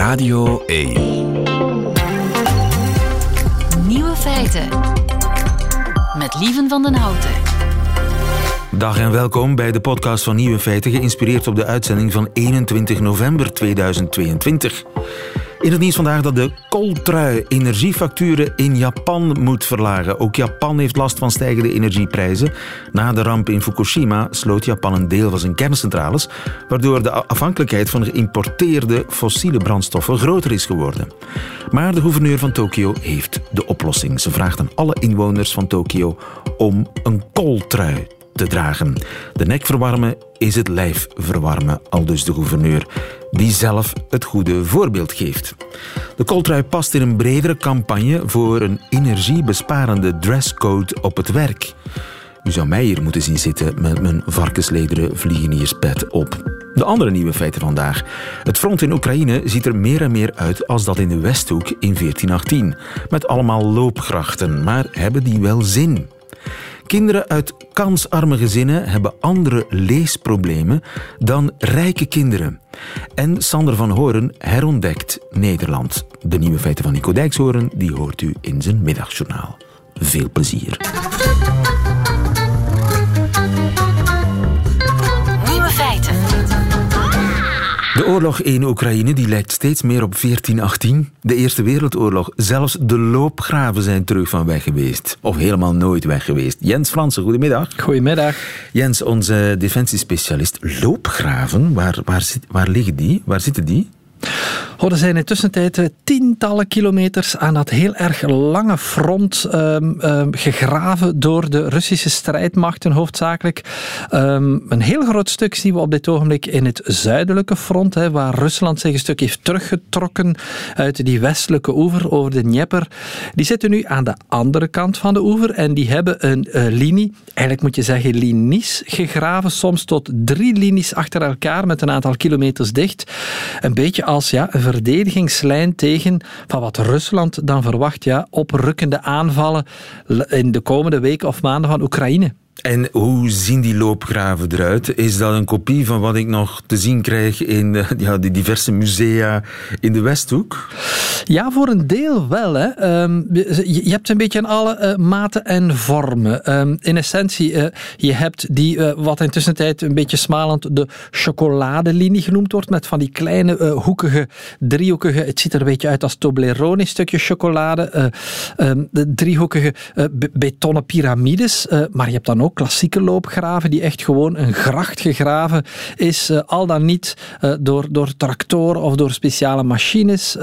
Radio 1. Nieuwe feiten. Met Lieven van den Houten. Dag en welkom bij de podcast van Nieuwe Feiten, geïnspireerd op de uitzending van 21 november 2022. In het nieuws vandaag dat de kooltrui energiefacturen in Japan moet verlagen. Ook Japan heeft last van stijgende energieprijzen. Na de ramp in Fukushima sloot Japan een deel van zijn kerncentrales, waardoor de afhankelijkheid van geïmporteerde fossiele brandstoffen groter is geworden. Maar de gouverneur van Tokio heeft de oplossing. Ze vraagt aan alle inwoners van Tokio om een kooltrui te dragen. De nek verwarmen is het lijf verwarmen, aldus de gouverneur, die zelf het goede voorbeeld geeft. De kooltrui past in een bredere campagne voor een energiebesparende dresscode op het werk. U zou mij hier moeten zien zitten met mijn varkenslederen vliegenierspet op. De andere nieuwe feiten vandaag. Het front in Oekraïne ziet er meer en meer uit als dat in de Westhoek in 1418. Met allemaal loopgrachten, maar hebben die wel zin? Kinderen uit kansarme gezinnen hebben andere leesproblemen dan rijke kinderen. En Sander van Horen herontdekt Nederland. De nieuwe feiten van Nico Dijkshoorn die hoort u in zijn middagjournaal. Veel plezier. De oorlog in Oekraïne die lijkt steeds meer op 1418. De Eerste Wereldoorlog. Zelfs de loopgraven zijn terug van weg geweest. Of helemaal nooit weg geweest. Jens Fransen, goedemiddag. Goedemiddag. Jens, onze defensiespecialist. Loopgraven, waar, waar, zit, waar liggen die? Waar zitten die? Oh, er zijn in tussentijd eh, tientallen kilometers aan dat heel erg lange front um, um, gegraven door de Russische strijdmachten hoofdzakelijk. Um, een heel groot stuk zien we op dit ogenblik in het zuidelijke front, waar Rusland zich een stuk heeft teruggetrokken uit die westelijke oever over de Dnieper. Die zitten nu aan de andere kant van de oever en die hebben een uh, linie, eigenlijk moet je zeggen linies, gegraven, soms tot drie linies achter elkaar met een aantal kilometers dicht. Een beetje als ja, een verdedigingslijn tegen van wat Rusland dan verwacht, ja, oprukkende aanvallen in de komende weken of maanden van Oekraïne. En hoe zien die loopgraven eruit? Is dat een kopie van wat ik nog te zien krijg in eh, ja, die diverse musea in de Westhoek? Ja, voor een deel wel. Hè. Um, je, hebt een beetje aan alle uh, maten en vormen. Um, in essentie, uh, je hebt die, wat in tussentijd een beetje smalend de chocoladelinie genoemd wordt, met van die kleine hoekige, driehoekige, het ziet er een beetje uit als Toblerone, stukje chocolade, um, de driehoekige betonnen piramides, maar je hebt dan ook klassieke loopgraven die echt gewoon een gracht gegraven is, uh, al dan niet uh, door, door tractoren of door speciale machines.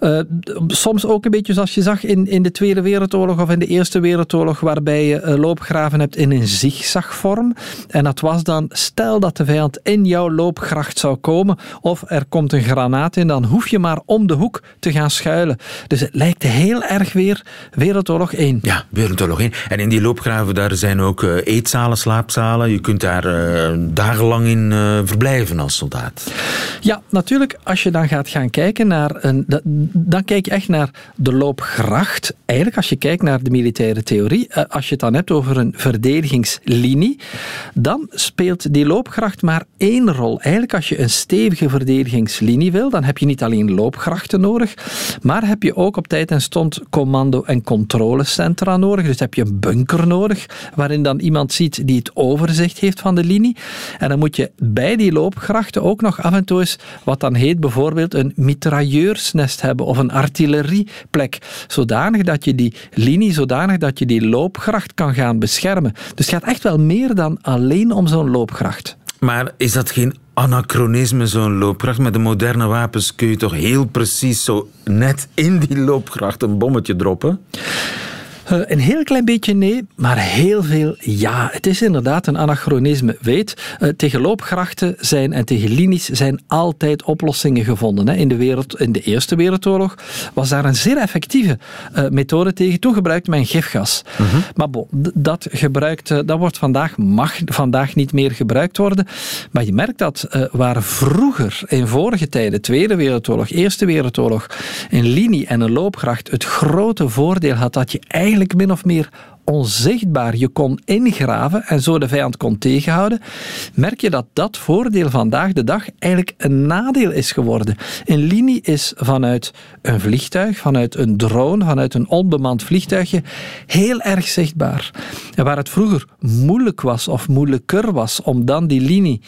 Uh, soms ook een beetje zoals je zag in, in de Tweede Wereldoorlog of in de Eerste Wereldoorlog, waarbij je loopgraven hebt in een zigzagvorm. En dat was dan, stel dat de vijand in jouw loopgracht zou komen of er komt een granaat in, dan hoef je maar om de hoek te gaan schuilen. Dus het lijkt heel erg weer Wereldoorlog 1. Ja, Wereldoorlog 1. En in die loopgraven daar zijn ook uh, eetzalen, slaapzalen. Je kunt daar uh, dagenlang in uh, verblijven als soldaat. Ja, natuurlijk. Als je dan gaat gaan kijken naar een. Dan kijk je echt naar de loopgracht. Eigenlijk, als je kijkt naar de militaire theorie, als je het dan hebt over een verdedigingslinie, dan speelt die loopgracht maar één rol. Eigenlijk, als je een stevige verdedigingslinie wil, dan heb je niet alleen loopgrachten nodig, maar heb je ook op tijd en stond commando- en controlecentra nodig. Dus heb je een bunker nodig waarin dan iemand ziet die het overzicht heeft van de linie. En dan moet je bij die loopgrachten ook nog af en toe eens wat dan heet bijvoorbeeld een mitrailleursnest hebben of een artillerieplek, zodanig dat je die linie, zodanig dat je die loopgracht kan gaan beschermen. Dus het gaat echt wel meer dan alleen om zo'n loopgracht. Maar is dat geen anachronisme, zo'n loopgracht? Met de moderne wapens kun je toch heel precies zo net in die loopgracht een bommetje droppen? Uh, een heel klein beetje nee, maar heel veel ja. Het is inderdaad een anachronisme. Weet, uh, tegen loopgrachten zijn en tegen linies zijn altijd oplossingen gevonden. Hè. In, de wereld, in de Eerste Wereldoorlog was daar een zeer effectieve uh, methode tegen. Toen gebruikte men gifgas. -huh. Maar bon, dat, gebruikt, dat wordt vandaag, mag vandaag niet meer gebruikt worden. Maar je merkt dat waar vroeger, in vorige tijden, Tweede Wereldoorlog, Eerste Wereldoorlog, een linie en een loopgracht het grote voordeel had dat je eigenlijk min of meer onzichtbaar je kon ingraven en zo de vijand kon tegenhouden, merk je dat dat voordeel vandaag de dag eigenlijk een nadeel is geworden. Een linie is vanuit een vliegtuig, vanuit een drone, vanuit een onbemand vliegtuigje heel erg zichtbaar. En waar het vroeger moeilijk was of moeilijker was om dan die linie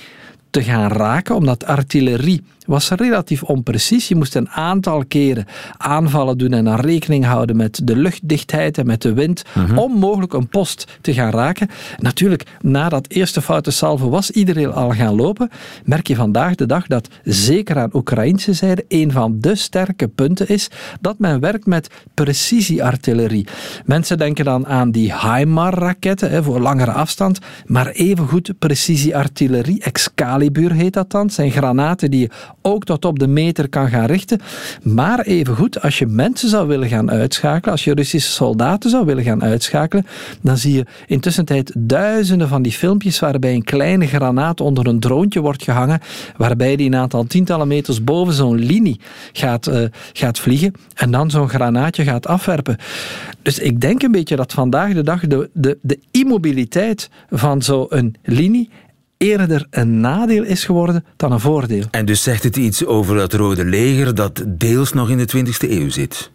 te gaan raken, omdat artillerie was relatief onprecies. Je moest een aantal keren aanvallen doen en dan rekening houden met de luchtdichtheid en met de wind, Mhm. om mogelijk een post te gaan raken. Natuurlijk, na dat eerste foute salvo was iedereen al gaan lopen, merk je vandaag de dag dat zeker aan Oekraïnse zijde een van de sterke punten is dat men werkt met precisieartillerie. Mensen denken dan aan die HIMAR-raketten voor langere afstand, maar evengoed precisieartillerie, Excalibur heet dat dan, zijn granaten die je ook tot op de meter kan gaan richten. Maar evengoed, als je mensen zou willen gaan uitschakelen, als je Russische soldaten zou willen gaan uitschakelen, dan zie je intussen tijd duizenden van die filmpjes waarbij een kleine granaat onder een droontje wordt gehangen, waarbij die een aantal tientallen meters boven zo'n linie gaat, eh, gaat vliegen en dan zo'n granaatje gaat afwerpen. Dus ik denk een beetje dat vandaag de dag de, de, de immobiliteit van zo'n linie eerder een nadeel is geworden dan een voordeel. En dus zegt het iets over het Rode Leger dat deels nog in de 20e eeuw zit.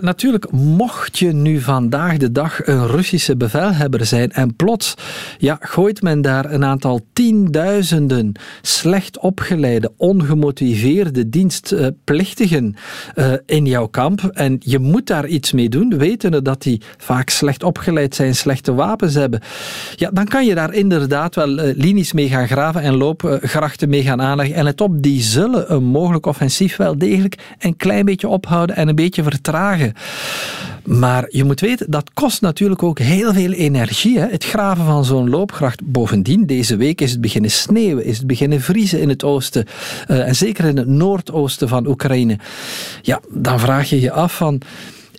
Natuurlijk, mocht je nu vandaag de dag een Russische bevelhebber zijn en plots ja, gooit men daar een aantal tienduizenden slecht opgeleide, ongemotiveerde dienstplichtigen eh, in jouw kamp en je moet daar iets mee doen, wetende dat die vaak slecht opgeleid zijn, slechte wapens hebben, ja, dan kan je daar inderdaad wel eh, linies mee gaan graven en loopgrachten mee gaan aanleggen. En let op, die zullen een mogelijk offensief wel degelijk een klein beetje ophouden en een beetje vertragen. Maar je moet weten, dat kost natuurlijk ook heel veel energie. Het graven van zo'n loopgracht. Bovendien, deze week is het beginnen sneeuwen, is het beginnen vriezen in het oosten. eh, en zeker in het noordoosten van Oekraïne. Ja, dan vraag je je af van...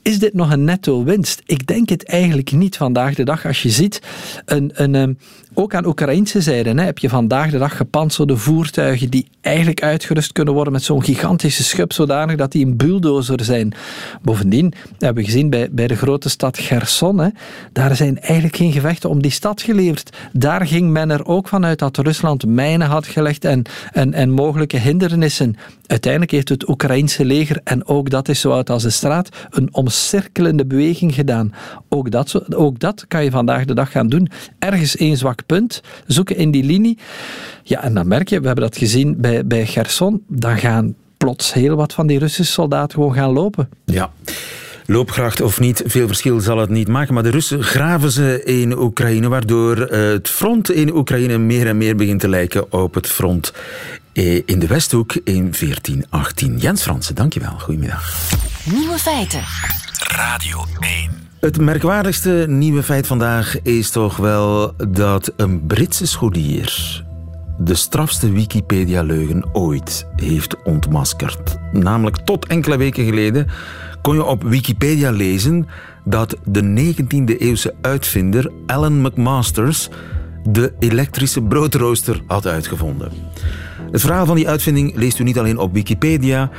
Is dit nog een netto winst? Ik denk het eigenlijk niet vandaag de dag. Als je ziet, een, een, ehm, ook aan Oekraïnse zijde hè, heb je vandaag de dag gepantserde voertuigen die eigenlijk uitgerust kunnen worden met zo'n gigantische schub, zodanig dat die een bulldozer zijn. Bovendien hebben we gezien bij, bij de grote stad Gerson, hè, daar zijn eigenlijk geen gevechten om die stad geleverd. Daar ging men er ook vanuit dat Rusland mijnen had gelegd en, en, en mogelijke hindernissen. Uiteindelijk heeft het Oekraïnse leger, en ook dat is zo oud als de straat, een omcirkelende beweging gedaan. Ook dat, ook dat kan je vandaag de dag gaan doen. Ergens één zwak punt, zoeken in die linie. Ja, en dan merk je, we hebben dat gezien bij, bij Gerson, dan gaan plots heel wat van die Russische soldaten gewoon gaan lopen. Ja. Loopgracht of niet, veel verschil zal het niet maken. Maar de Russen graven ze in Oekraïne, waardoor eh, het front in Oekraïne meer en meer begint te lijken op het front eh, in de Westhoek in 1418. Jens Fransen, dankjewel. Goedemiddag. Nieuwe feiten. Radio 1. Het merkwaardigste nieuwe feit vandaag is toch wel dat een Britse scholier de strafste Wikipedia-leugen ooit heeft ontmaskerd. Namelijk tot enkele weken geleden kon je op Wikipedia lezen dat de 19e-eeuwse uitvinder Alan McMasters de elektrische broodrooster had uitgevonden. Het verhaal van die uitvinding leest u niet alleen op Wikipedia.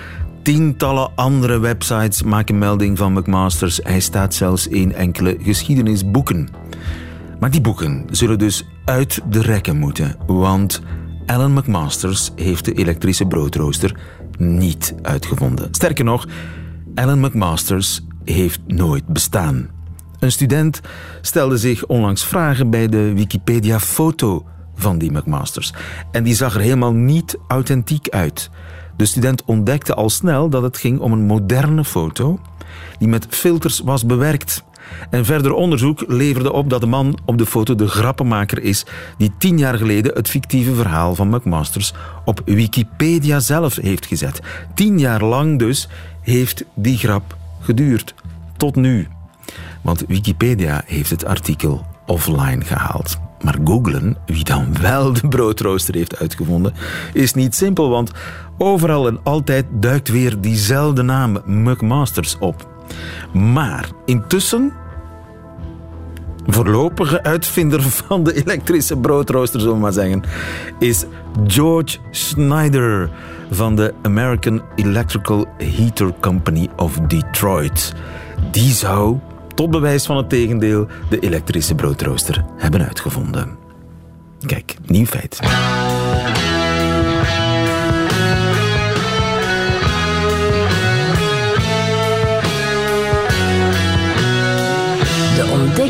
Tientallen andere websites maken melding van McMasters. Hij staat zelfs in enkele geschiedenisboeken. Maar die boeken zullen dus uit de rekken moeten, want Alan McMasters heeft de elektrische broodrooster niet uitgevonden. Sterker nog, Alan McMasters heeft nooit bestaan. Een student stelde zich onlangs vragen bij de Wikipedia-foto van die McMasters. En die zag er helemaal niet authentiek uit. De student ontdekte al snel dat het ging om een moderne foto die met filters was bewerkt. En verder onderzoek leverde op dat de man op de foto de grappenmaker is die tien jaar geleden het fictieve verhaal van McMasters op Wikipedia zelf heeft gezet. Tien jaar lang dus heeft die grap geduurd. Tot nu. Want Wikipedia heeft het artikel offline gehaald. Maar googlen wie dan wel de broodrooster heeft uitgevonden is niet simpel, want overal en altijd duikt weer diezelfde naam McMasters op. Maar intussen, voorlopige uitvinder van de elektrische broodrooster, zullen we maar zeggen, is George Schneider van de American Electrical Heater Company of Detroit. Die zou tot bewijs van het tegendeel de elektrische broodrooster hebben uitgevonden. Kijk, nieuw feit.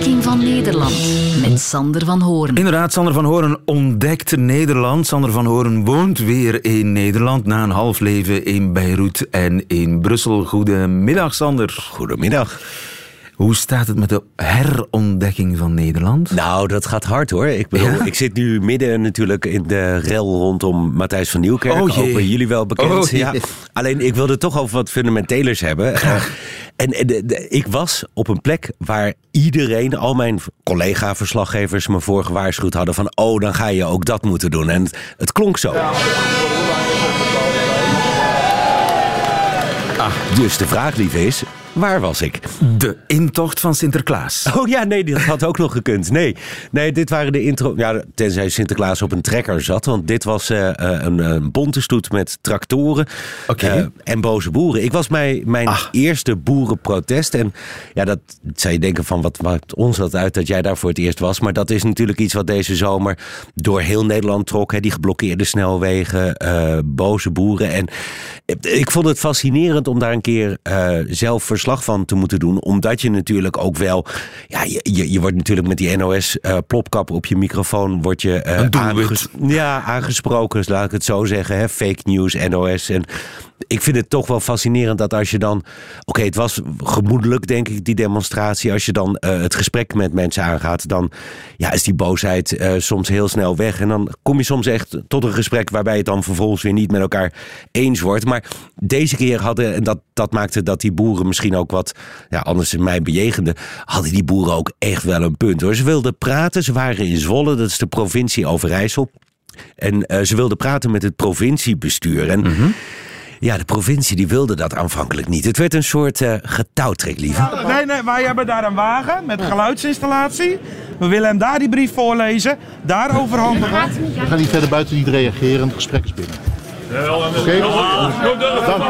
Ontdekking van Nederland met Sander van Hoorn. Inderdaad, Sander van Hoorn ontdekt Nederland. Sander van Hoorn woont weer in Nederland na een half leven in Beirut en in Brussel. Goedemiddag, Sander. Goedemiddag. Hoe staat het met de herontdekking van Nederland? Nou, dat gaat hard hoor. Ik, bedoel, Ja? ik zit nu midden natuurlijk in de rel rondom Matthijs van Nieuwkerk. Oh, jee. Ook bij jullie wel bekend. Oh, ja. Alleen ik wilde toch over wat fundamentelers hebben. Eh, en en de, de- ik was op een plek waar iedereen, al mijn collega-verslaggevers, me voor gewaarschuwd hadden van oh, dan ga je ook dat moeten doen. En het, het klonk zo. Ah, dus de vraag, lief is, waar was ik? De intocht van Sinterklaas. Oh ja, nee, dat had ook nog gekund. Nee, nee dit waren de intro. Ja, tenzij Sinterklaas op een trekker zat. Want dit was eh, eh, een, een bonte stoet met tractoren eh, en boze boeren. Ik was mijn, mijn Ah. eerste boerenprotest. En ja, dat zou je denken van wat maakt ons dat uit dat jij daar voor het eerst was. Maar dat is natuurlijk iets wat deze zomer door heel Nederland trok. Hè, die geblokkeerde snelwegen, boze boeren. En ik vond het fascinerend om daar een keer zelf verslag van te moeten doen. Omdat je natuurlijk ook wel. Ja, je, je, je wordt natuurlijk met die NOS-plopkap op je microfoon. Word je eh, aanges- ja, aangesproken, dus laat ik het zo zeggen. Hè? Fake news, NOS. En ik vind het toch wel fascinerend dat als je dan. Oké, het was gemoedelijk, denk ik, die demonstratie. Als je dan eh, het gesprek met mensen aangaat, dan ja, is die boosheid eh, soms heel snel weg. En dan kom je soms echt tot een gesprek waarbij het dan vervolgens weer niet met elkaar eens wordt. Maar deze keer hadden, en dat, dat maakte dat die boeren misschien ook wat ja, anders in mij bejegenden, hadden die boeren ook echt wel een punt hoor. Ze wilden praten, ze waren in Zwolle, dat is de provincie Overijssel. En eh, ze wilden praten met het provinciebestuur. En ja, de provincie die wilde dat aanvankelijk niet. Het werd een soort eh getouwtrek, lieve. Nee, nee, wij hebben daar een wagen met geluidsinstallatie. We willen hem daar die brief voorlezen, daar overhandigen. We gaan niet verder buiten niet reageren, het gesprek is binnen. Oké? Dank.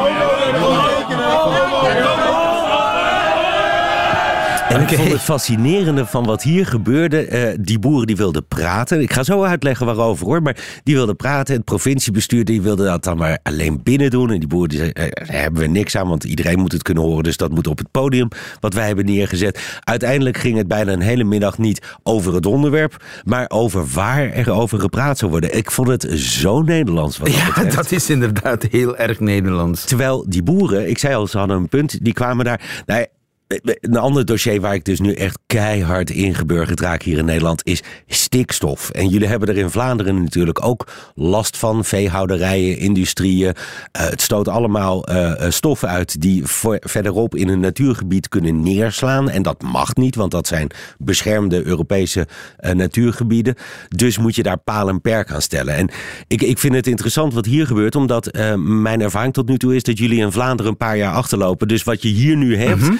En ik vond het fascinerende van wat hier gebeurde. eh, die boeren die wilden praten. Ik ga zo uitleggen waarover hoor. Maar die wilden praten. Het provinciebestuur die wilde dat dan maar alleen binnen doen. En die boeren die zeiden, eh, daar hebben we niks aan. Want iedereen moet het kunnen horen. Dus dat moet op het podium wat wij hebben neergezet. Uiteindelijk ging het bijna een hele middag niet over het onderwerp. Maar over waar er over gepraat zou worden. Ik vond het zo Nederlands wat dat Ja, betreft. dat is inderdaad heel erg Nederlands. Terwijl die boeren, ik zei al, ze hadden een punt, die kwamen daar. Nou, een ander dossier waar ik dus nu echt keihard ingeburgerd raak hier in Nederland is stikstof. En jullie hebben er in Vlaanderen natuurlijk ook last van. Veehouderijen, industrieën. Eh, het stoot allemaal eh, eh, stoffen uit die verderop in een natuurgebied kunnen neerslaan. En dat mag niet, want dat zijn beschermde Europese natuurgebieden. Dus moet je daar paal en perk aan stellen. En ik, ik vind het interessant wat hier gebeurt, omdat mijn ervaring tot nu toe is dat jullie in Vlaanderen een paar jaar achterlopen. Dus wat je hier nu hebt,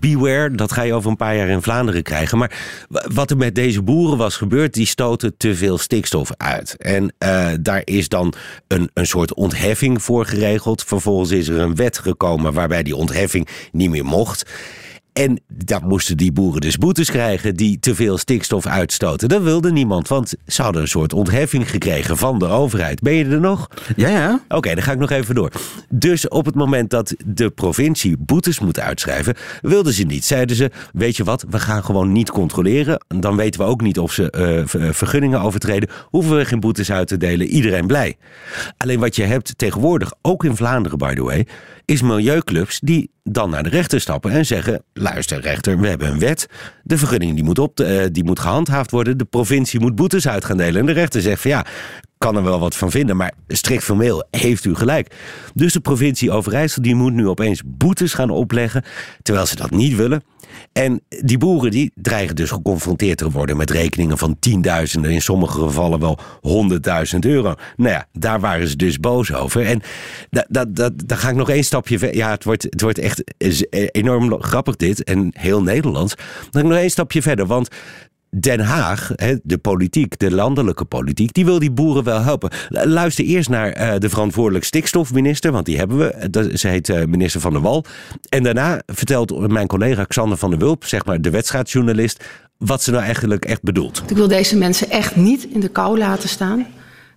beware, dat ga je over een paar jaar in Vlaanderen krijgen. Maar wa- wat er met deze boeren was gebeurd, die stoten te veel stikstof uit. En eh, daar is dan een, een soort ontheffing voor geregeld. Vervolgens is er een wet gekomen waarbij die ontheffing niet meer mocht. En daar moesten die boeren dus boetes krijgen die te veel stikstof uitstoten. Dat wilde niemand, want ze hadden een soort ontheffing gekregen van de overheid. Ben je er nog? Ja, ja. Oké, dan ga ik nog even door. Dus op het moment dat de provincie boetes moet uitschrijven, wilden ze niet. Zeiden ze, weet je wat, we gaan gewoon niet controleren. Dan weten we ook niet of ze eh, ver- vergunningen overtreden. Hoeven we geen boetes uit te delen, iedereen blij. Alleen wat je hebt tegenwoordig, ook in Vlaanderen by the way, is milieuclubs die dan naar de rechter stappen en zeggen, luister rechter, we hebben een wet. De vergunning die moet, op, eh, die moet gehandhaafd worden. De provincie moet boetes uit gaan delen. En de rechter zegt van ja, kan er wel wat van vinden, maar strikt formeel heeft u gelijk. Dus de provincie Overijssel die moet nu opeens boetes gaan opleggen, terwijl ze dat niet willen. En die boeren die dreigen dus geconfronteerd te worden met rekeningen van tienduizenden, in sommige gevallen wel honderdduizend euro. Nou ja, daar waren ze dus boos over. En da, da, da, daar ga ik nog één stapje verder. Ja, het wordt, het wordt echt enorm grappig dit en heel Nederlands. Dan ga ik nog één stapje verder, want Den Haag, de politiek, de landelijke politiek, die wil die boeren wel helpen. Luister eerst naar eh, de verantwoordelijk stikstofminister, want die hebben we. Ze heet eh, minister Van der Wal. En daarna vertelt mijn collega Xander van der Wulp, zeg maar de wedstrijdjournalist, wat ze nou eigenlijk echt bedoelt. Ik wil deze mensen echt niet in de kou laten staan.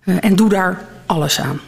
eh, en doe daar alles aan.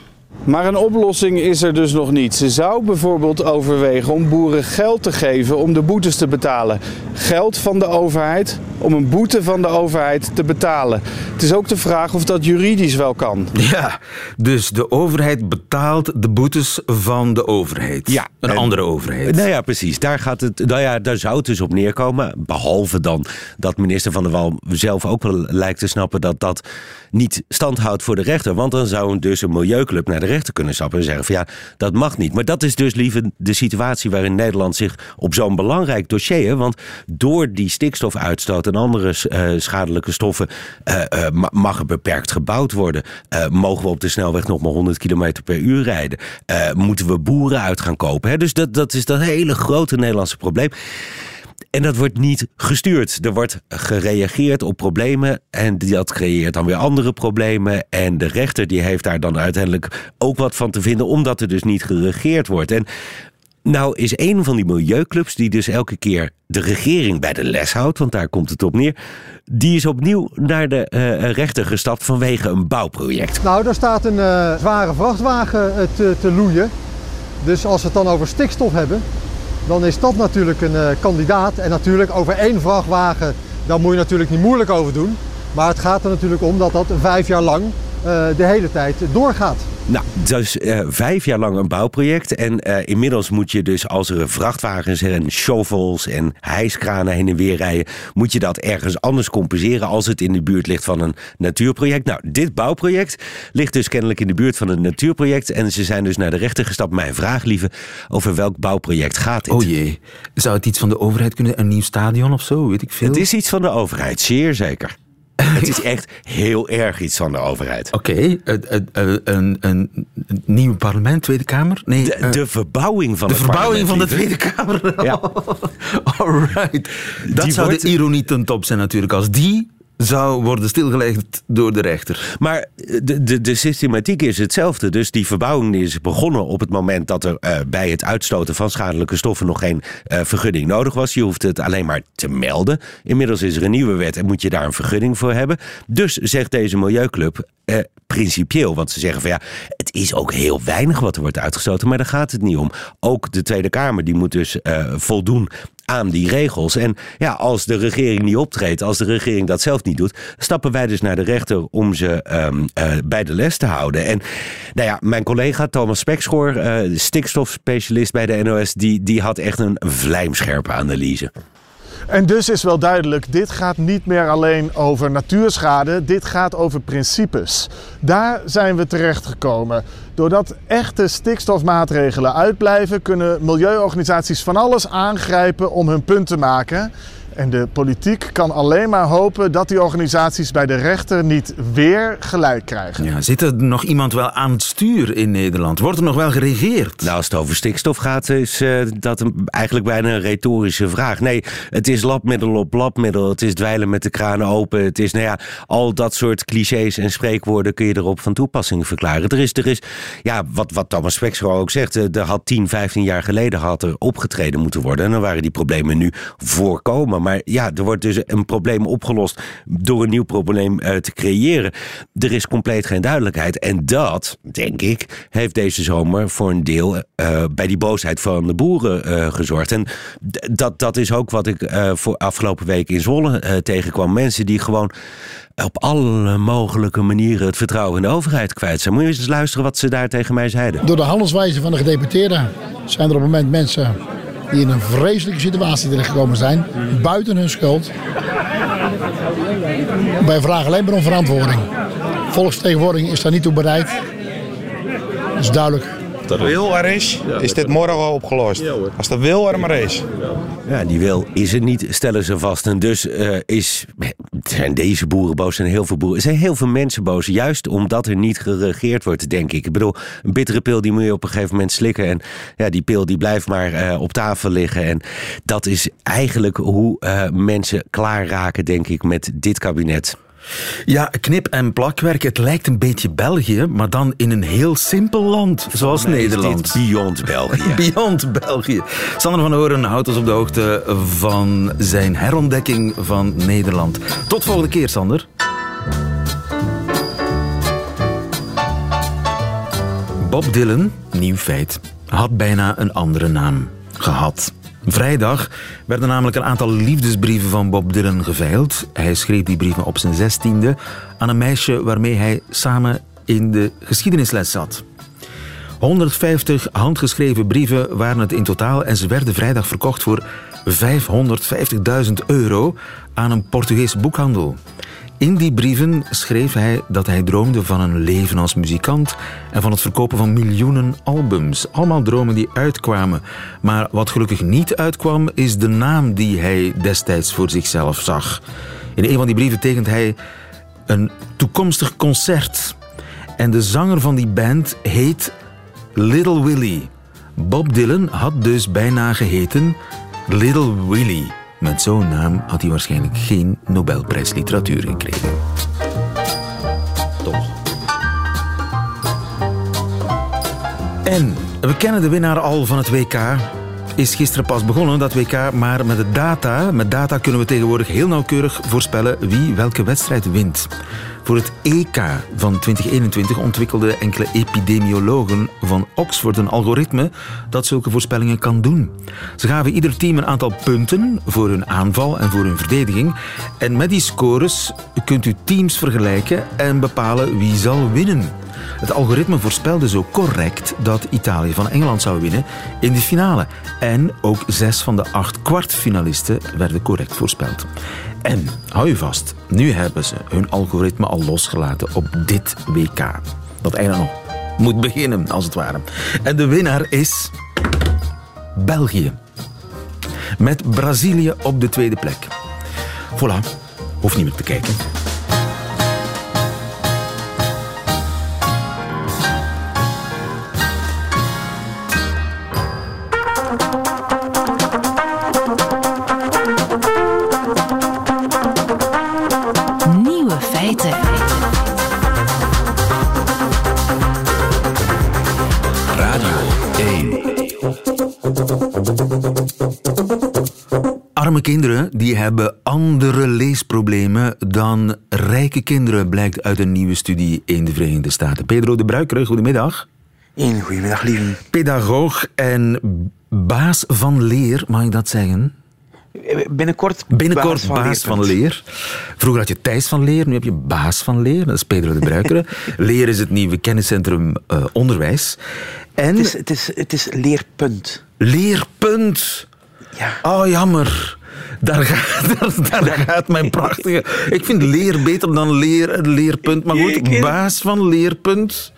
Maar een oplossing is er dus nog niet. Ze zou bijvoorbeeld overwegen om boeren geld te geven om de boetes te betalen. Geld van de overheid om een boete van de overheid te betalen. Het is ook de vraag of dat juridisch wel kan. Ja, dus de overheid betaalt de boetes van de overheid. Ja, Een en- andere overheid. Nou ja, precies. Daar, gaat het, nou ja, daar zou het dus op neerkomen. Behalve dan dat minister Van der Wal zelf ook wel lijkt te snappen dat dat niet stand houdt voor de rechter. Want dan zou dus een milieuclub naar de rechter kunnen stappen en zeggen van ja, dat mag niet. Maar dat is dus liever de situatie waarin Nederland zich op zo'n belangrijk dossier, want door die stikstofuitstoot en andere eh, schadelijke stoffen eh, eh, ma- mag er beperkt gebouwd worden. Mogen we op de snelweg nog maar 100 km per uur rijden? Moeten we boeren uit gaan kopen? Hè? Dus dat, dat is dat hele grote Nederlandse probleem. En dat wordt niet gestuurd. Er wordt gereageerd op problemen en dat creëert dan weer andere problemen. En de rechter die heeft daar dan uiteindelijk ook wat van te vinden, omdat er dus niet geregeerd wordt. En nou is een van die milieuclubs die dus elke keer de regering bij de les houdt, want daar komt het op neer, die is opnieuw naar de eh, rechter gestapt vanwege een bouwproject. Nou, daar staat een eh, zware vrachtwagen eh, te, te loeien. Dus als we het dan over stikstof hebben, dan is dat natuurlijk een eh, kandidaat. En natuurlijk over één vrachtwagen, daar moet je natuurlijk niet moeilijk over doen. Maar het gaat er natuurlijk om dat dat vijf jaar lang de hele tijd doorgaat. Nou, dus eh, vijf jaar lang een bouwproject. En eh, inmiddels moet je dus als er vrachtwagens en shovels en hijskranen heen en weer rijden, moet je dat ergens anders compenseren als het in de buurt ligt van een natuurproject. Nou, dit bouwproject ligt dus kennelijk in de buurt van een natuurproject. En ze zijn dus naar de rechter gestapt. Mijn vraag, lieve, over welk bouwproject gaat dit? Oh jee. Zou het iets van de overheid kunnen? Een nieuw stadion of zo? Weet ik veel. Het is iets van de overheid, zeer zeker. Het is echt heel erg iets van de overheid. Oké, het- het- het- een, een, een nieuw parlement, Tweede Kamer? Nee, De, eh, de verbouwing van de het verbouwing van de Tweede Kamer. Ja. Alright. Dat Die zou wordt- de ironie ten top zijn natuurlijk. Als die zou worden stilgelegd door de rechter. Maar de, de, de systematiek is hetzelfde. Dus die verbouwing is begonnen op het moment dat er eh, bij het uitstoten van schadelijke stoffen nog geen eh, vergunning nodig was. Je hoeft het alleen maar te melden. Inmiddels is er een nieuwe wet en moet je daar een vergunning voor hebben. Dus zegt deze milieuclub. Eh, principieel, want ze zeggen van ja, het is ook heel weinig wat er wordt uitgestoten, maar daar gaat het niet om. Ook de Tweede Kamer die moet dus eh, voldoen aan die regels. En ja, als de regering niet optreedt, als de regering dat zelf niet doet, stappen wij dus naar de rechter om ze ehm, eh, bij de les te houden. En nou ja, mijn collega Thomas Spekschoor, eh, stikstofspecialist bij de NOS, die, die had echt een vlijmscherpe analyse. En dus is wel duidelijk, dit gaat niet meer alleen over natuurschade, dit gaat over principes. Daar zijn we terechtgekomen. Doordat echte stikstofmaatregelen uitblijven, kunnen milieuorganisaties van alles aangrijpen om hun punt te maken. En de politiek kan alleen maar hopen dat die organisaties bij de rechter niet weer gelijk krijgen. Ja, zit er nog iemand wel aan het stuur in Nederland? Wordt er nog wel geregeerd? Nou, als het over stikstof gaat, is eh, dat een, eigenlijk bijna een retorische vraag. Nee, het is labmiddel op labmiddel. Het is dweilen met de kraan open. Het is, nou ja, al dat soort clichés en spreekwoorden kun je erop van toepassing verklaren. Er is, er is ja, wat, wat Thomas Spekschoor ook zegt, eh, er had 10, 15 jaar geleden had er opgetreden moeten worden. En dan waren die problemen nu voorkomen. Maar ja, er wordt dus een probleem opgelost door een nieuw probleem eh, te creëren. Er is compleet geen duidelijkheid. En dat, denk ik, heeft deze zomer voor een deel eh, bij die boosheid van de boeren eh, gezorgd. En dat, dat is ook wat ik voor afgelopen week in Zwolle tegenkwam. Mensen die gewoon op alle mogelijke manieren het vertrouwen in de overheid kwijt zijn. Moet je eens luisteren wat ze daar tegen mij zeiden. Door de handelswijze van de gedeputeerden zijn er op het moment mensen die in een vreselijke situatie terechtgekomen zijn, buiten hun schuld. Wij vragen alleen maar om verantwoording. Volksvertegenwoordiging is daar niet toe bereid. Dat is duidelijk. De wil er is, is dit morgen al opgelost. Als de wil er maar is. Ja, die wil is er niet, stellen ze vast. En dus eh, is zijn deze boeren boos, zijn heel veel boeren. Er zijn heel veel mensen boos, juist omdat er niet geregeerd wordt, denk ik. Ik bedoel, een bittere pil die moet je op een gegeven moment slikken. En ja, die pil die blijft maar eh, op tafel liggen. En dat is eigenlijk hoe uh, mensen klaar raken, denk ik, met dit kabinet. Ja, knip- en plakwerk. Het lijkt een beetje België, maar dan in een heel simpel land, zoals Nederland. beyond België. beyond België. Sander van Horen houdt ons op de hoogte van zijn herontdekking van Nederland. Tot volgende keer, Sander. Bob Dylan, nieuw feit, had bijna een andere naam gehad. Vrijdag werden namelijk een aantal liefdesbrieven van Bob Dylan geveild. Hij schreef die brieven op zijn zestiende aan een meisje waarmee hij samen in de geschiedenisles zat. 150 handgeschreven brieven waren het in totaal en ze werden vrijdag verkocht voor 550.000 euro aan een Portugees boekhandel. In die brieven schreef hij dat hij droomde van een leven als muzikant en van het verkopen van miljoenen albums. Allemaal dromen die uitkwamen. Maar wat gelukkig niet uitkwam, is de naam die hij destijds voor zichzelf zag. In een van die brieven tekent hij een toekomstig concert. En de zanger van die band heet Little Willie. Bob Dylan had dus bijna geheten Little Willie. Met zo'n naam had hij waarschijnlijk geen Nobelprijs literatuur gekregen. Toch. En we kennen de winnaar al van het WK. Is gisteren pas begonnen, dat WK, maar met de data, met data kunnen we tegenwoordig heel nauwkeurig voorspellen wie welke wedstrijd wint. Voor het EK van 2021 ontwikkelden enkele epidemiologen van Oxford een algoritme dat zulke voorspellingen kan doen. Ze gaven ieder team een aantal punten voor hun aanval en voor hun verdediging. En met die scores kunt u teams vergelijken en bepalen wie zal winnen. Het algoritme voorspelde zo correct dat Italië van Engeland zou winnen in de finale. En ook zes van de acht kwartfinalisten werden correct voorspeld. En hou je vast, nu hebben ze hun algoritme al losgelaten op dit WK. Dat eigenlijk nog moet beginnen, als het ware. En de winnaar is België. Met Brazilië op de tweede plek. Voilà, hoeft niet meer te kijken. Hebben andere leesproblemen dan rijke kinderen, blijkt uit een nieuwe studie in de Verenigde Staten. Pedro de Bruiker, goedemiddag. Een goedemiddag, lieve. Pedagoog en baas van leer, mag ik dat zeggen? Binnenkort, Binnenkort baas van baas van, Leerpunt. leer. Vroeger had je Thijs van Leer, nu heb je baas van leer. Dat is Pedro de Bruikere. leer is het nieuwe kenniscentrum eh, onderwijs. En Het is, het, is, het is leerpunt. leerpunt. Ja. Oh, jammer. Daar gaat, daar, daar gaat mijn prachtige... Ik vind leer beter dan leer, leerpunt. Maar goed, baas van leerpunt.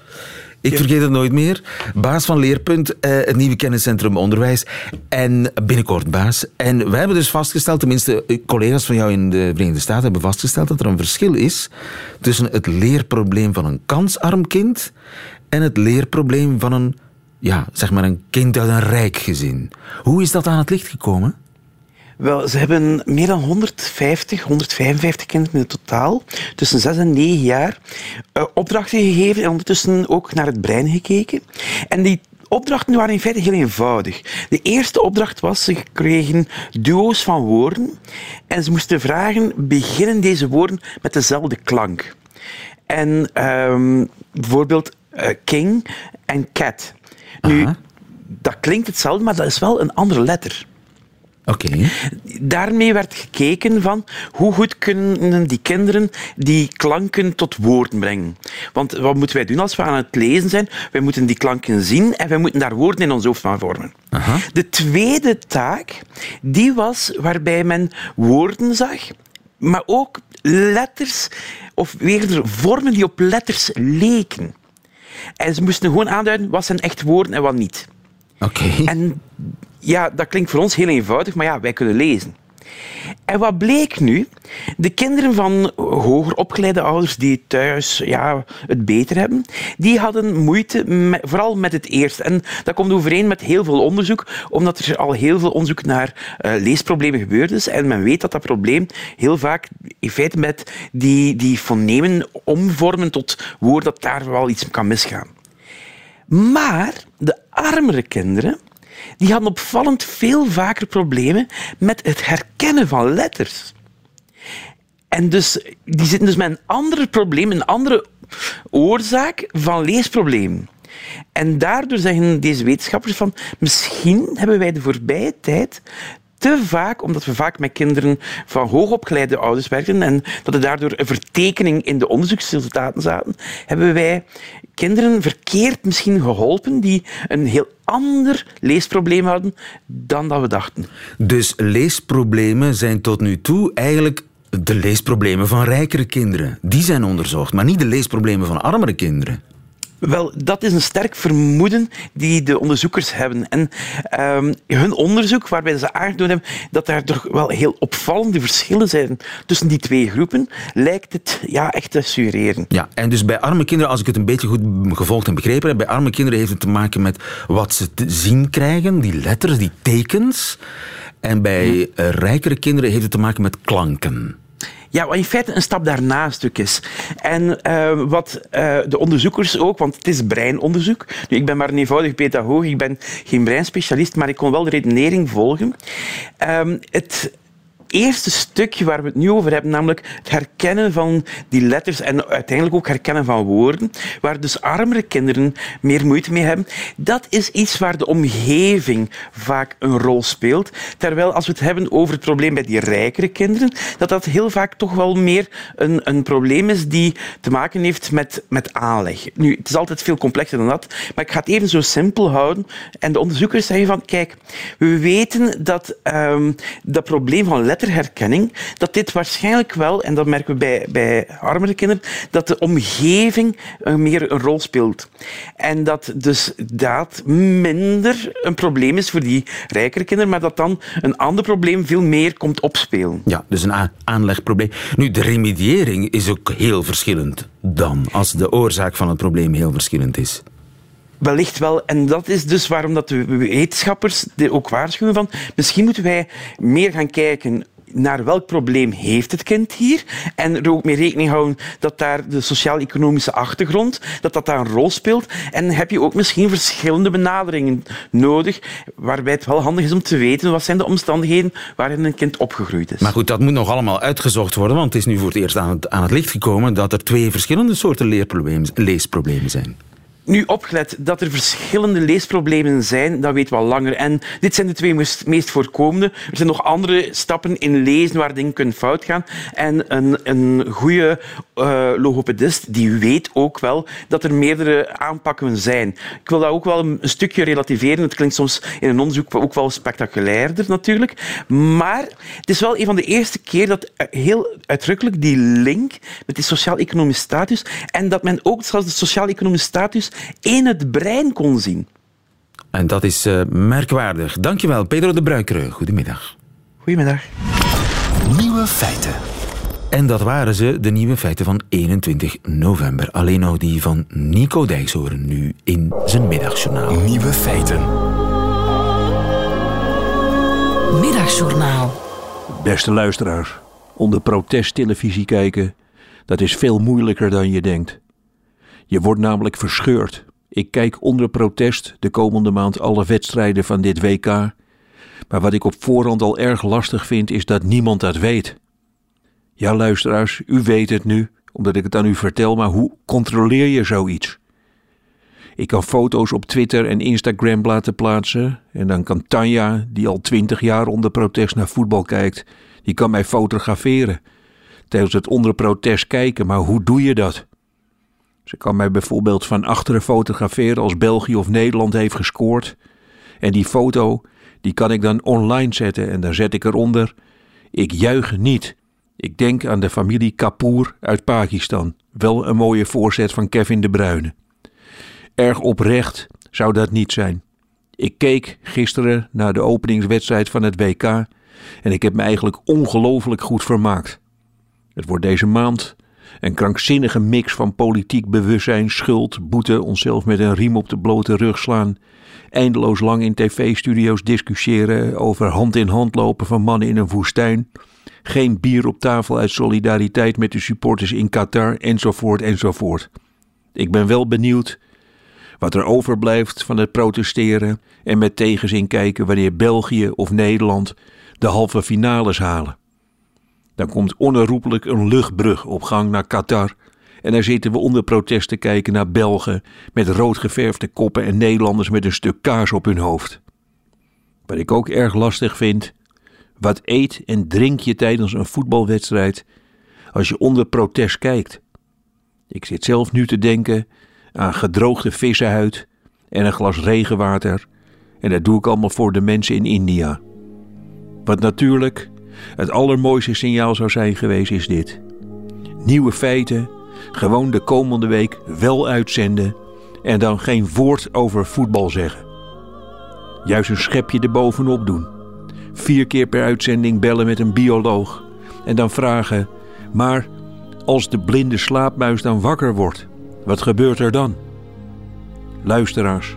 Ik vergeet het nooit meer. Baas van Leerpunt, eh, het nieuwe kenniscentrum onderwijs. En binnenkort baas. En wij hebben dus vastgesteld, tenminste eh, collega's van jou in de Verenigde Staten hebben vastgesteld dat er een verschil is tussen het leerprobleem van een kansarm kind en het leerprobleem van een, ja, zeg maar een kind uit een rijk gezin. Hoe is dat aan het licht gekomen? Wel, ze hebben meer dan 150, 155 kinderen in totaal, tussen 6 en 9 jaar, eh, opdrachten gegeven en ondertussen ook naar het brein gekeken. En die opdrachten waren in feite heel eenvoudig. De eerste opdracht was, ze kregen duo's van woorden en ze moesten vragen, beginnen deze woorden met dezelfde klank? En ehm, bijvoorbeeld eh, king en cat. Nu, dat klinkt hetzelfde, maar dat is wel een andere letter. Oké. Daarmee werd gekeken van hoe goed kunnen die kinderen die klanken tot woorden brengen. Want wat moeten wij doen als we aan het lezen zijn? Wij moeten die klanken zien en wij moeten daar woorden in ons hoofd van vormen. De tweede taak, die was waarbij men woorden zag, maar ook letters, of weer vormen die op letters leken. En ze moesten gewoon aanduiden wat zijn echt woorden en wat niet. Oké. En ja, dat klinkt voor ons heel eenvoudig, maar ja, wij kunnen lezen. En wat bleek nu? De kinderen van hoger opgeleide ouders die thuis ja, het beter hebben, die hadden moeite vooral met het eerste. En dat komt overeen met heel veel onderzoek, omdat er al heel veel onderzoek naar uh, leesproblemen gebeurd is. En men weet dat dat probleem heel vaak in feite met die, die fonemen omvormen tot woorden, dat daar wel iets kan misgaan. Maar de armere kinderen, die hadden opvallend veel vaker problemen met het herkennen van letters. En dus, die zitten dus met een ander probleem, een andere oorzaak van leesproblemen. En daardoor zeggen deze wetenschappers van misschien hebben wij de voorbije tijd te vaak, omdat we vaak met kinderen van hoogopgeleide ouders werken en dat er daardoor een vertekening in de onderzoeksresultaten zaten, hebben wij kinderen verkeerd misschien geholpen die een heel ander leesprobleem hadden dan dat we dachten. Dus leesproblemen zijn tot nu toe eigenlijk de leesproblemen van rijkere kinderen. Die zijn onderzocht, maar niet de leesproblemen van armere kinderen. Wel, dat is een sterk vermoeden die de onderzoekers hebben. En um, hun onderzoek, waarbij ze aangetoond hebben dat er toch wel heel opvallende verschillen zijn tussen die twee groepen, lijkt het ja, echt te suggereren. Ja, en dus bij arme kinderen, als ik het een beetje goed gevolgd en begrepen heb, bij arme kinderen heeft het te maken met wat ze te zien krijgen, die letters, die tekens. En bij hm. rijkere kinderen heeft het te maken met klanken. Ja, wat in feite een stap daarnaast ook is. En uh, wat uh, de onderzoekers ook, want het is breinonderzoek. Nu, ik ben maar een eenvoudig pedagoog, ik ben geen breinspecialist, maar ik kon wel de redenering volgen. Um, het eerste stukje waar we het nu over hebben, namelijk het herkennen van die letters en uiteindelijk ook herkennen van woorden, waar dus armere kinderen meer moeite mee hebben, dat is iets waar de omgeving vaak een rol speelt. Terwijl als we het hebben over het probleem bij die rijkere kinderen, dat dat heel vaak toch wel meer een, een probleem is die te maken heeft met, met aanleg. Nu, het is altijd veel complexer dan dat, maar ik ga het even zo simpel houden. En de onderzoekers zeggen van, kijk, we weten dat um, dat probleem van letters letterherkenning, dat dit waarschijnlijk wel, en dat merken we bij, bij armere kinderen, dat de omgeving meer een rol speelt. En dat dus dat minder een probleem is voor die rijkere kinderen, maar dat dan een ander probleem veel meer komt opspelen. Ja, dus een aanlegprobleem. Nu, de remediëring is ook heel verschillend dan, als de oorzaak van het probleem heel verschillend is. Wellicht wel. En dat is dus waarom dat de wetenschappers ook waarschuwen van misschien moeten wij meer gaan kijken naar welk probleem heeft het kind hier en er ook mee rekening houden dat daar de sociaal-economische achtergrond, dat dat daar een rol speelt. En heb je ook misschien verschillende benaderingen nodig, waarbij het wel handig is om te weten wat zijn de omstandigheden waarin een kind opgegroeid is. Maar goed, dat moet nog allemaal uitgezocht worden, want het is nu voor het eerst aan het licht gekomen dat er twee verschillende soorten leesproblemen zijn. Nu opgelet dat er verschillende leesproblemen zijn, dat weten we al langer. En dit zijn de twee meest voorkomende. Er zijn nog andere stappen in lezen waar dingen kunnen fout gaan. En een, een goede uh, logopedist die weet ook wel dat er meerdere aanpakken zijn. Ik wil dat ook wel een, stukje relativeren. Het klinkt soms in een onderzoek ook wel spectaculairder natuurlijk. Maar het is wel een van de eerste keer dat heel uitdrukkelijk die link met die sociaal-economische status en dat men ook zelfs de sociaal-economische status in het brein kon zien. En dat is uh, merkwaardig. Dankjewel, Pedro de Bruikere. Goedemiddag. Goedemiddag. Nieuwe feiten. En dat waren ze, de nieuwe feiten van 21 november. Alleen nog die van Nico Dijkshoorn nu in zijn middagjournaal. Nieuwe feiten. Middagjournaal. Beste luisteraars, onder protesttelevisie kijken, dat is veel moeilijker dan je denkt. Je wordt namelijk verscheurd. Ik kijk onder protest de komende maand alle wedstrijden van dit WK. Maar wat ik op voorhand al erg lastig vind, is dat niemand dat weet. Ja, luisteraars, u weet het nu, omdat ik het aan u vertel, maar hoe controleer je zoiets? Ik kan foto's op Twitter en Instagram laten plaatsen. En dan kan Tanja, die al twintig jaar onder protest naar voetbal kijkt, die kan mij fotograferen. Tijdens het onder protest kijken, maar hoe doe je dat? Ze kan mij bijvoorbeeld van achteren fotograferen als België of Nederland heeft gescoord. En die foto, die kan ik dan online zetten en dan zet ik eronder: Ik juich niet. Ik denk aan de familie Kapoor uit Pakistan. Wel een mooie voorzet van Kevin de Bruyne. Erg oprecht zou dat niet zijn. Ik keek gisteren naar de openingswedstrijd van het WK En ik heb me eigenlijk ongelooflijk goed vermaakt. Het wordt deze maand een krankzinnige mix van politiek bewustzijn, schuld, boete, onszelf met een riem op de blote rug slaan, eindeloos lang in tv-studio's discussiëren over hand in hand lopen van mannen in een woestijn, geen bier op tafel uit solidariteit met de supporters in Qatar, enzovoort, enzovoort. Ik ben wel benieuwd wat er overblijft van het protesteren en met tegenzin kijken wanneer België of Nederland de halve finales halen. Dan komt onherroepelijk een luchtbrug op gang naar Qatar. En daar zitten we onder protest te kijken naar Belgen met rood geverfde koppen en Nederlanders met een stuk kaas op hun hoofd. Wat ik ook erg lastig vind, wat eet en drink je tijdens een voetbalwedstrijd als je onder protest kijkt? Ik zit zelf nu te denken aan gedroogde vissenhuid en een glas regenwater. En dat doe ik allemaal voor de mensen in India. Wat natuurlijk het allermooiste signaal zou zijn geweest, is dit: nieuwe feiten, gewoon de komende week wel uitzenden en dan geen woord over voetbal zeggen. Juist een schepje erbovenop doen. Vier keer per uitzending bellen met een bioloog en dan vragen: maar als de blinde slaapmuis dan wakker wordt, wat gebeurt er dan? Luisteraars,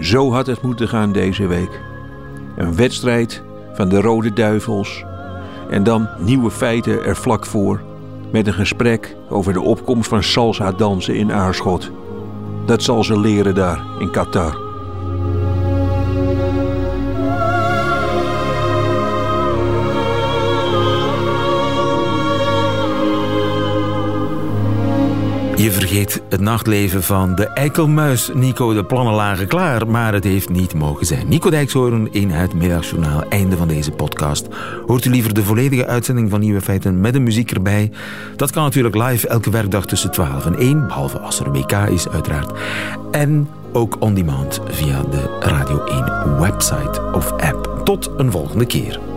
zo had het moeten gaan deze week. Een wedstrijd van de Rode Duivels en dan nieuwe feiten er vlak voor met een gesprek over de opkomst van salsa dansen in Aarschot. Dat zal ze leren daar in Qatar. Je vergeet het nachtleven van de eikelmuis. Nico, de plannen lagen klaar, maar het heeft niet mogen zijn. Nico Dijkshoorn in het Middagjournaal. Einde van deze podcast. Hoort u liever de volledige uitzending van Nieuwe Feiten met de muziek erbij? Dat kan natuurlijk live elke werkdag tussen 12 en 1, behalve als er WK is uiteraard. En ook on demand via de Radio 1 website of app. Tot een volgende keer.